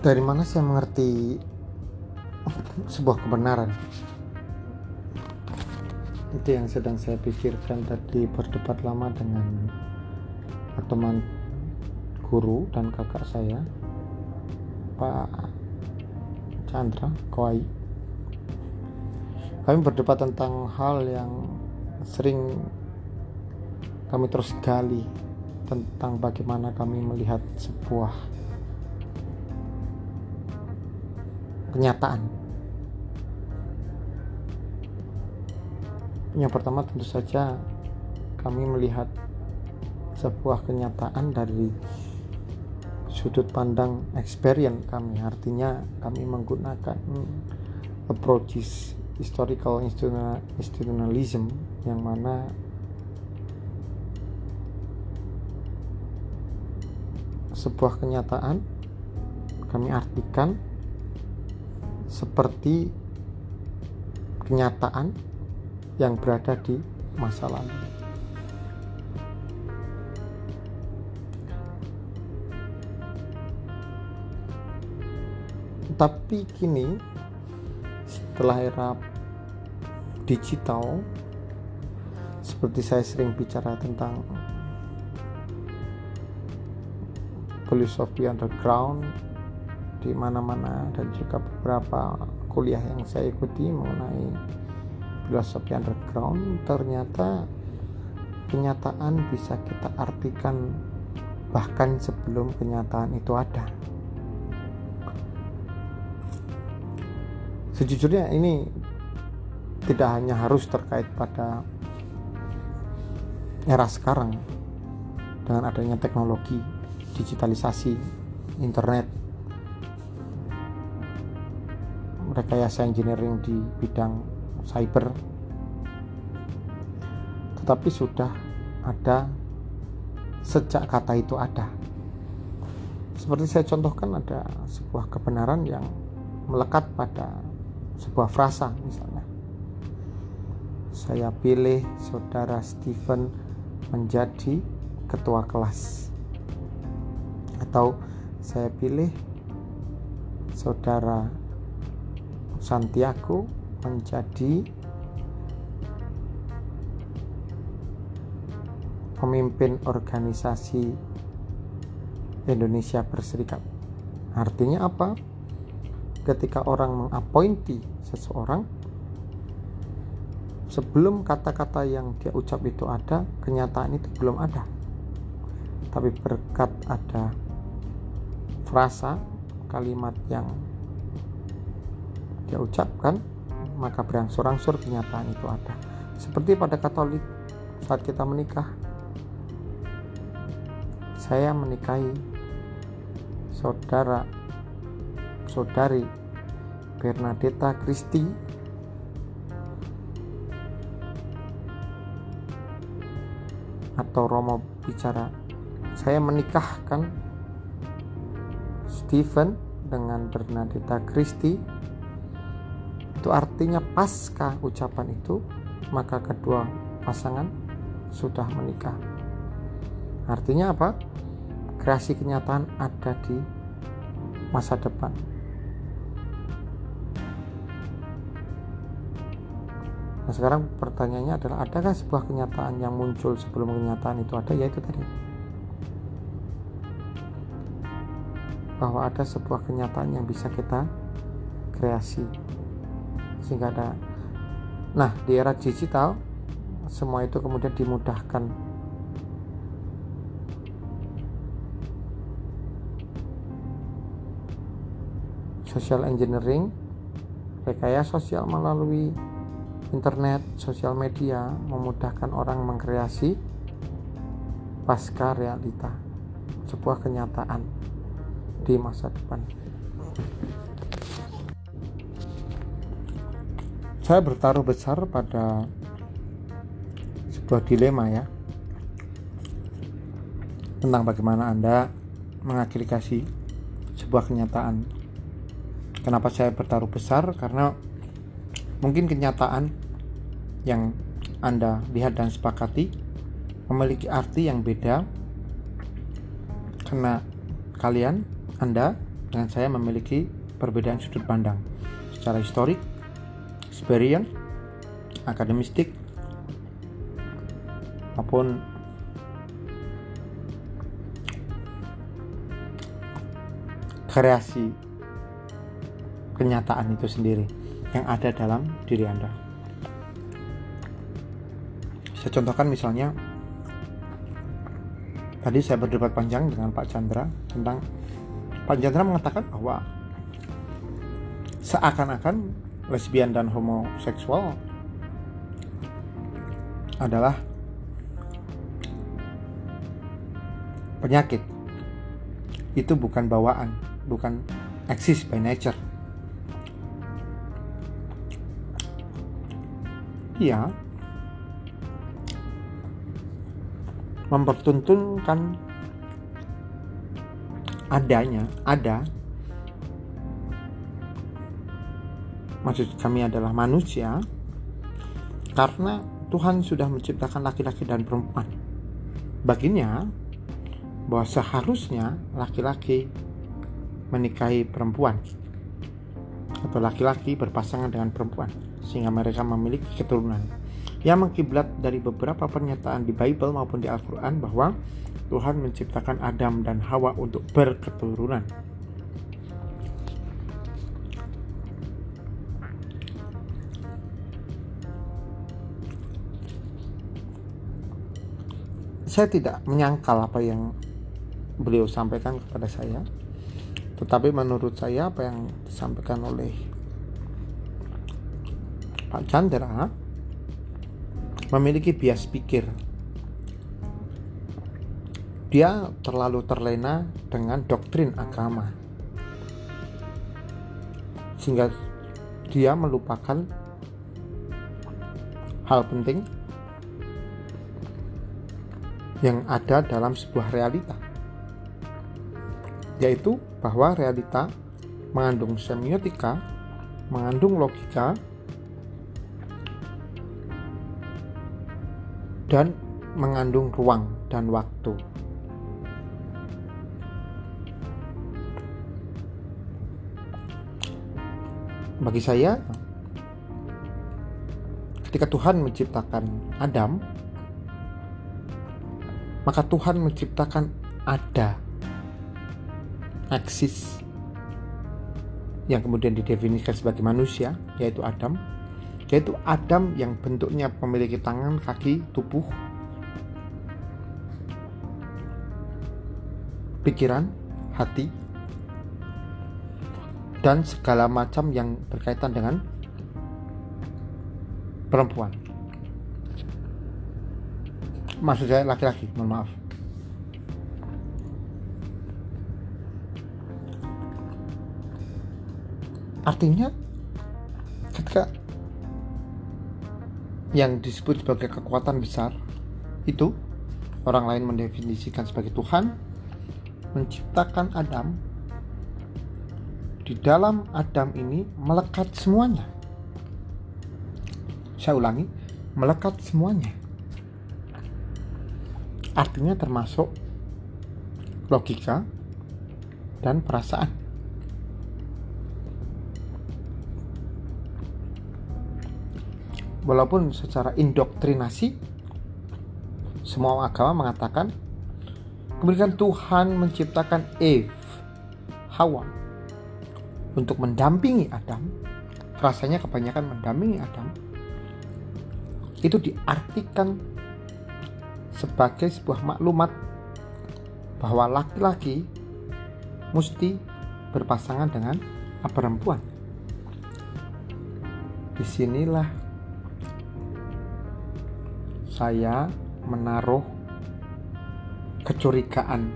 dari mana saya mengerti sebuah kebenaran? Itu yang sedang saya pikirkan tadi berdebat lama dengan teman guru dan kakak saya Pak Chandra Kawai kami berdebat tentang hal yang sering kami terus gali tentang bagaimana kami melihat sebuah kenyataan. Yang pertama tentu saja kami melihat sebuah kenyataan dari sudut pandang experience kami artinya kami menggunakan approaches historical institutionalism yang mana sebuah kenyataan kami artikan seperti kenyataan yang berada di masa lalu. Tapi kini setelah era digital seperti saya sering bicara tentang filosofi underground di mana-mana dan juga beberapa kuliah yang saya ikuti mengenai filosofi underground ternyata kenyataan bisa kita artikan bahkan sebelum kenyataan itu ada. Sejujurnya ini tidak hanya harus terkait pada era sekarang dengan adanya teknologi digitalisasi internet rekayasa engineering di bidang cyber. Tetapi sudah ada sejak kata itu ada. Seperti saya contohkan ada sebuah kebenaran yang melekat pada sebuah frasa misalnya. Saya pilih saudara Stephen menjadi ketua kelas. Atau saya pilih saudara Santiago menjadi pemimpin organisasi Indonesia Berserikat. Artinya apa? Ketika orang mengapointi seseorang, sebelum kata-kata yang dia ucap itu ada, kenyataan itu belum ada. Tapi berkat ada frasa, kalimat yang dia ucapkan maka berangsur-angsur kenyataan itu ada. Seperti pada Katolik saat kita menikah saya menikahi saudara saudari Bernadetta Christie. Atau Romo bicara saya menikahkan Stephen dengan Bernadetta Christie itu artinya pasca ucapan itu maka kedua pasangan sudah menikah. Artinya apa? Kreasi kenyataan ada di masa depan. Nah sekarang pertanyaannya adalah adakah sebuah kenyataan yang muncul sebelum kenyataan itu ada? Yaitu tadi. Bahwa ada sebuah kenyataan yang bisa kita kreasi sehingga ada nah di era digital semua itu kemudian dimudahkan. Social engineering rekayasa sosial melalui internet sosial media memudahkan orang mengkreasi pasca realita sebuah kenyataan di masa depan saya bertaruh besar pada sebuah dilema ya tentang bagaimana Anda mengagregasi sebuah kenyataan. Kenapa saya bertaruh besar? Karena mungkin kenyataan yang Anda lihat dan sepakati memiliki arti yang beda karena kalian, Anda dengan saya memiliki perbedaan sudut pandang secara historik, experience, akademistik, maupun kreasi kenyataan itu sendiri yang ada dalam diri Anda. Saya contohkan misalnya tadi saya berdebat panjang dengan Pak Chandra tentang Pak Chandra mengatakan bahwa seakan-akan lesbian dan homoseksual adalah penyakit. Itu bukan bawaan, bukan eksis by nature. Iya, mempertuntunkan adanya, ada. Maksud kami adalah manusia, karena Tuhan sudah menciptakan laki-laki dan perempuan. Baginya, bahwa seharusnya laki-laki menikahi perempuan atau laki-laki berpasangan dengan perempuan sehingga mereka memiliki keturunan yang mengkiblat dari beberapa pernyataan di Bible maupun di Al-Quran bahwa Tuhan menciptakan Adam dan Hawa untuk berketurunan. Saya tidak menyangkal apa yang beliau sampaikan kepada saya, tetapi menurut saya apa yang disampaikan oleh Pak Chandra memiliki bias pikir. Dia terlalu terlena dengan doktrin agama. Sehingga dia melupakan hal penting yang ada dalam sebuah realita yaitu bahwa realita mengandung semiotika, mengandung logika, dan mengandung ruang dan waktu. Bagi saya, ketika Tuhan menciptakan Adam, maka Tuhan menciptakan ada eksis yang kemudian didefinisikan sebagai manusia, yaitu Adam, yaitu Adam yang bentuknya memiliki tangan, kaki, tubuh, pikiran, hati, dan segala macam yang berkaitan dengan perempuan. Maksud saya laki-laki, mohon maaf. Artinya ketika yang disebut sebagai kekuatan besar itu orang lain mendefinisikan sebagai Tuhan menciptakan Adam di dalam Adam ini melekat semuanya saya ulangi melekat semuanya artinya termasuk logika dan perasaan. Walaupun secara indoktrinasi semua agama mengatakan kemudian Tuhan menciptakan Eve Hawa untuk mendampingi Adam. Rasanya kebanyakan mendampingi Adam. Itu diartikan sebagai sebuah maklumat bahwa laki-laki mesti berpasangan dengan perempuan. Di sinilah saya menaruh kecurigaan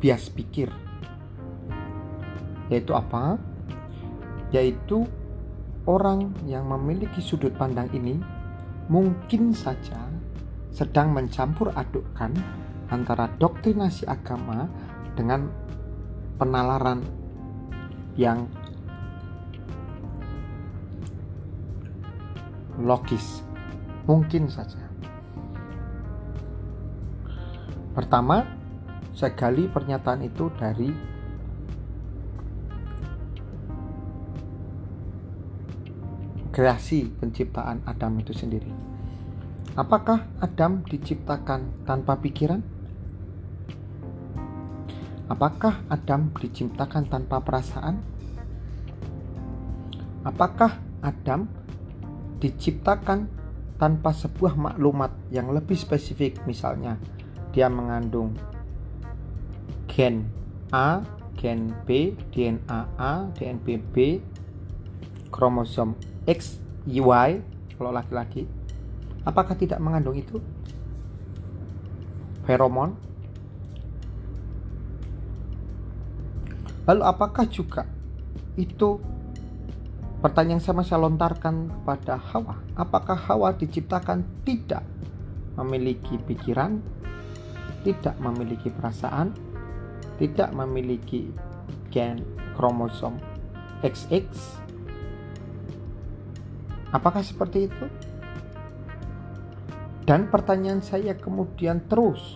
bias pikir yaitu apa? Yaitu orang yang memiliki sudut pandang ini mungkin saja sedang mencampur adukkan antara doktrinasi agama dengan penalaran yang logis. Mungkin saja. Pertama saya gali pernyataan itu dari kreasi penciptaan Adam itu sendiri. Apakah Adam diciptakan tanpa pikiran? Apakah Adam diciptakan tanpa perasaan? Apakah Adam diciptakan tanpa sebuah maklumat yang lebih spesifik misalnya dia mengandung gen A, gen B, DNA A, DNP B, kromosom X, Y kalau laki-laki apakah tidak mengandung itu? Feromon Lalu apakah juga itu pertanyaan sama saya lontarkan kepada Hawa? Apakah Hawa diciptakan tidak memiliki pikiran, tidak memiliki perasaan, tidak memiliki gen kromosom XX? Apakah seperti itu? Dan pertanyaan saya kemudian terus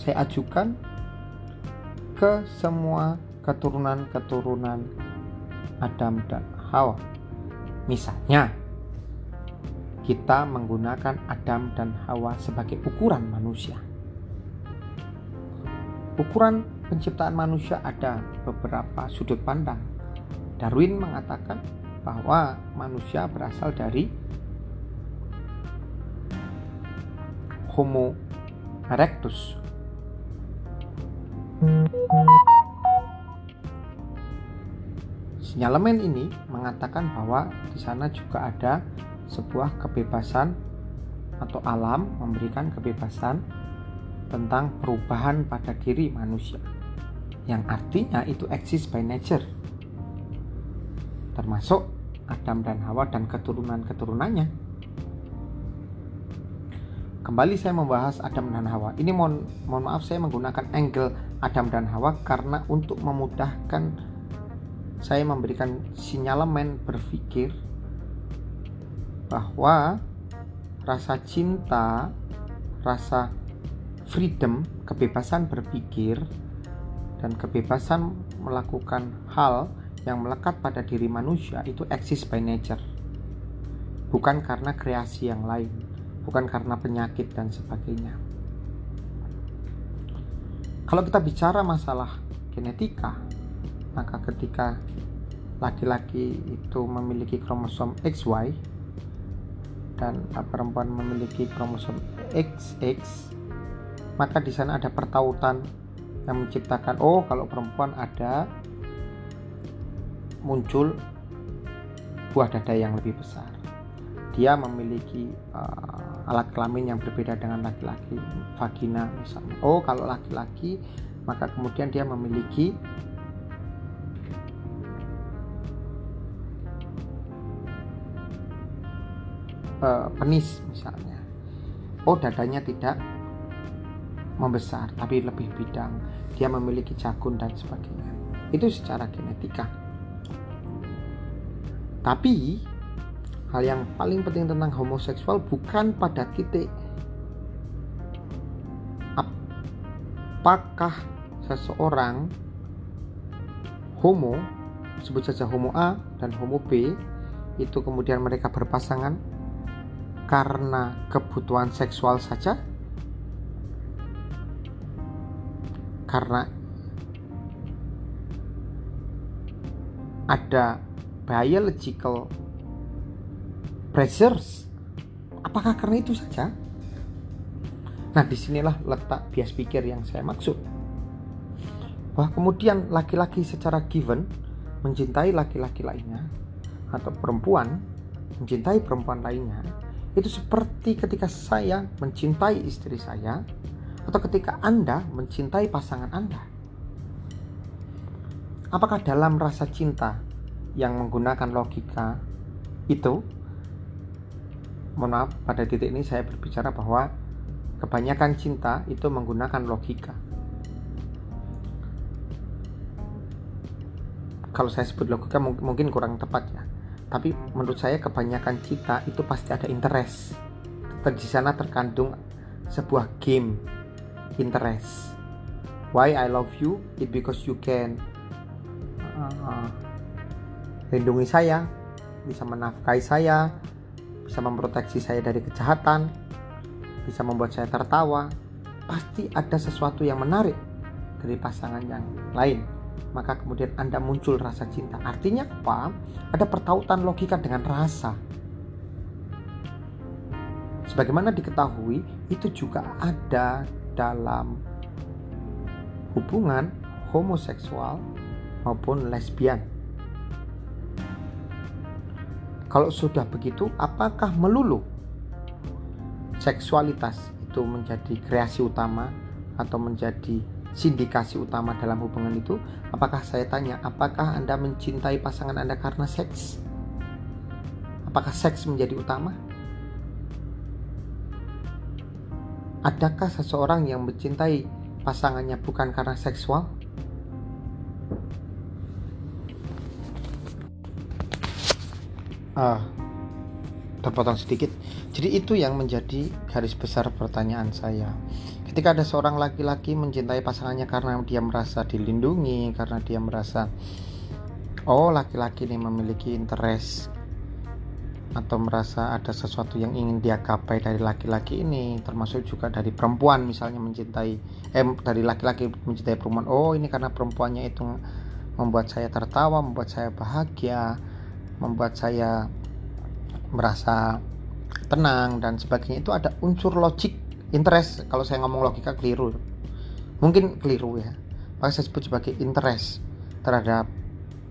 saya ajukan ke semua keturunan-keturunan Adam dan Hawa. Misalnya, kita menggunakan Adam dan Hawa sebagai ukuran manusia. Ukuran penciptaan manusia ada beberapa sudut pandang. Darwin mengatakan bahwa manusia berasal dari Homo erectus. Sinyalemen ini mengatakan bahwa di sana juga ada sebuah kebebasan atau alam memberikan kebebasan tentang perubahan pada diri manusia. Yang artinya itu eksis by nature. Termasuk Adam dan Hawa dan keturunan-keturunannya kembali saya membahas Adam dan Hawa ini mohon, mohon maaf saya menggunakan angle Adam dan Hawa karena untuk memudahkan saya memberikan sinyalemen berpikir bahwa rasa cinta, rasa freedom, kebebasan berpikir, dan kebebasan melakukan hal yang melekat pada diri manusia itu eksis by nature. Bukan karena kreasi yang lain, bukan karena penyakit dan sebagainya. Kalau kita bicara masalah genetika, maka ketika laki-laki itu memiliki kromosom XY dan perempuan memiliki kromosom XX maka di sana ada pertautan yang menciptakan oh kalau perempuan ada muncul buah dada yang lebih besar dia memiliki uh, alat kelamin yang berbeda dengan laki-laki vagina misalnya. Oh kalau laki-laki maka kemudian dia memiliki uh, penis misalnya. Oh dadanya tidak membesar tapi lebih bidang. Dia memiliki jagun dan sebagainya. Itu secara genetika. Tapi hal yang paling penting tentang homoseksual bukan pada titik apakah seseorang homo sebut saja homo A dan homo B itu kemudian mereka berpasangan karena kebutuhan seksual saja? Karena ada biological pressures. Apakah karena itu saja? Nah, di sinilah letak bias pikir yang saya maksud. Bahwa kemudian laki-laki secara given mencintai laki-laki lainnya atau perempuan mencintai perempuan lainnya itu seperti ketika saya mencintai istri saya atau ketika Anda mencintai pasangan Anda. Apakah dalam rasa cinta yang menggunakan logika itu mohon maaf pada titik ini saya berbicara bahwa kebanyakan cinta itu menggunakan logika. Kalau saya sebut logika mungkin kurang tepat ya. Tapi menurut saya kebanyakan cinta itu pasti ada interest. Di sana terkandung sebuah game interest. Why I love you it because you can uh, lindungi saya bisa menafkahi saya, bisa memproteksi saya dari kejahatan, bisa membuat saya tertawa. Pasti ada sesuatu yang menarik dari pasangan yang lain. Maka kemudian Anda muncul rasa cinta. Artinya apa? Ada pertautan logika dengan rasa. Sebagaimana diketahui, itu juga ada dalam hubungan homoseksual maupun lesbian. Kalau sudah begitu, apakah melulu seksualitas itu menjadi kreasi utama atau menjadi sindikasi utama dalam hubungan itu? Apakah saya tanya, apakah Anda mencintai pasangan Anda karena seks? Apakah seks menjadi utama? Adakah seseorang yang mencintai pasangannya bukan karena seksual? Uh, terpotong sedikit. Jadi itu yang menjadi garis besar pertanyaan saya. Ketika ada seorang laki-laki mencintai pasangannya karena dia merasa dilindungi, karena dia merasa oh laki-laki ini memiliki interest atau merasa ada sesuatu yang ingin dia gapai dari laki-laki ini termasuk juga dari perempuan misalnya mencintai eh dari laki-laki mencintai perempuan oh ini karena perempuannya itu membuat saya tertawa membuat saya bahagia membuat saya merasa tenang dan sebagainya. Itu ada unsur logik interest. Kalau saya ngomong logika keliru. Mungkin keliru ya. Maka saya sebut sebagai interest terhadap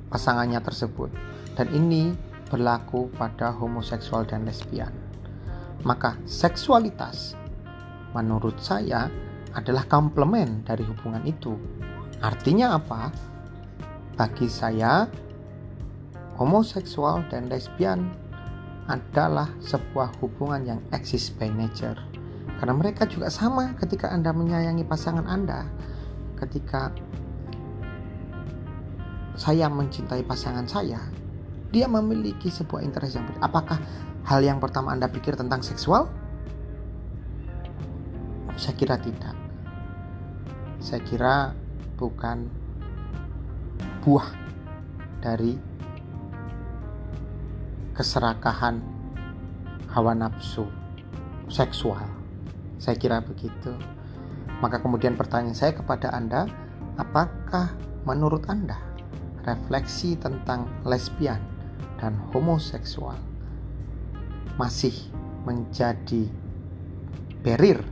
pasangannya tersebut. Dan ini berlaku pada homoseksual dan lesbian. Maka seksualitas menurut saya adalah komplement dari hubungan itu. Artinya apa? Bagi saya homoseksual dan lesbian adalah sebuah hubungan yang eksis by nature. Karena mereka juga sama ketika Anda menyayangi pasangan Anda, ketika saya mencintai pasangan saya, dia memiliki sebuah interest yang berbeda. Apakah hal yang pertama Anda pikir tentang seksual? Saya kira tidak. Saya kira bukan buah dari keserakahan hawa nafsu seksual. Saya kira begitu. Maka kemudian pertanyaan saya kepada Anda, apakah menurut Anda refleksi tentang lesbian dan homoseksual masih menjadi barrier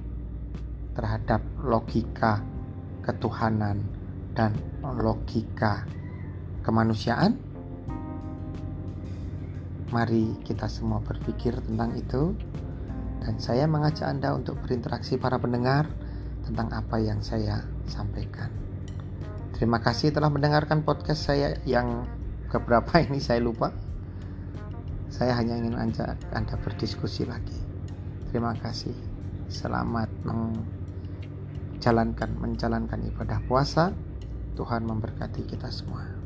terhadap logika ketuhanan dan logika kemanusiaan? Mari kita semua berpikir tentang itu dan saya mengajak Anda untuk berinteraksi para pendengar tentang apa yang saya sampaikan. Terima kasih telah mendengarkan podcast saya yang keberapa ini saya lupa. Saya hanya ingin ajak Anda berdiskusi lagi. Terima kasih. Selamat menjalankan menjalankan ibadah puasa. Tuhan memberkati kita semua.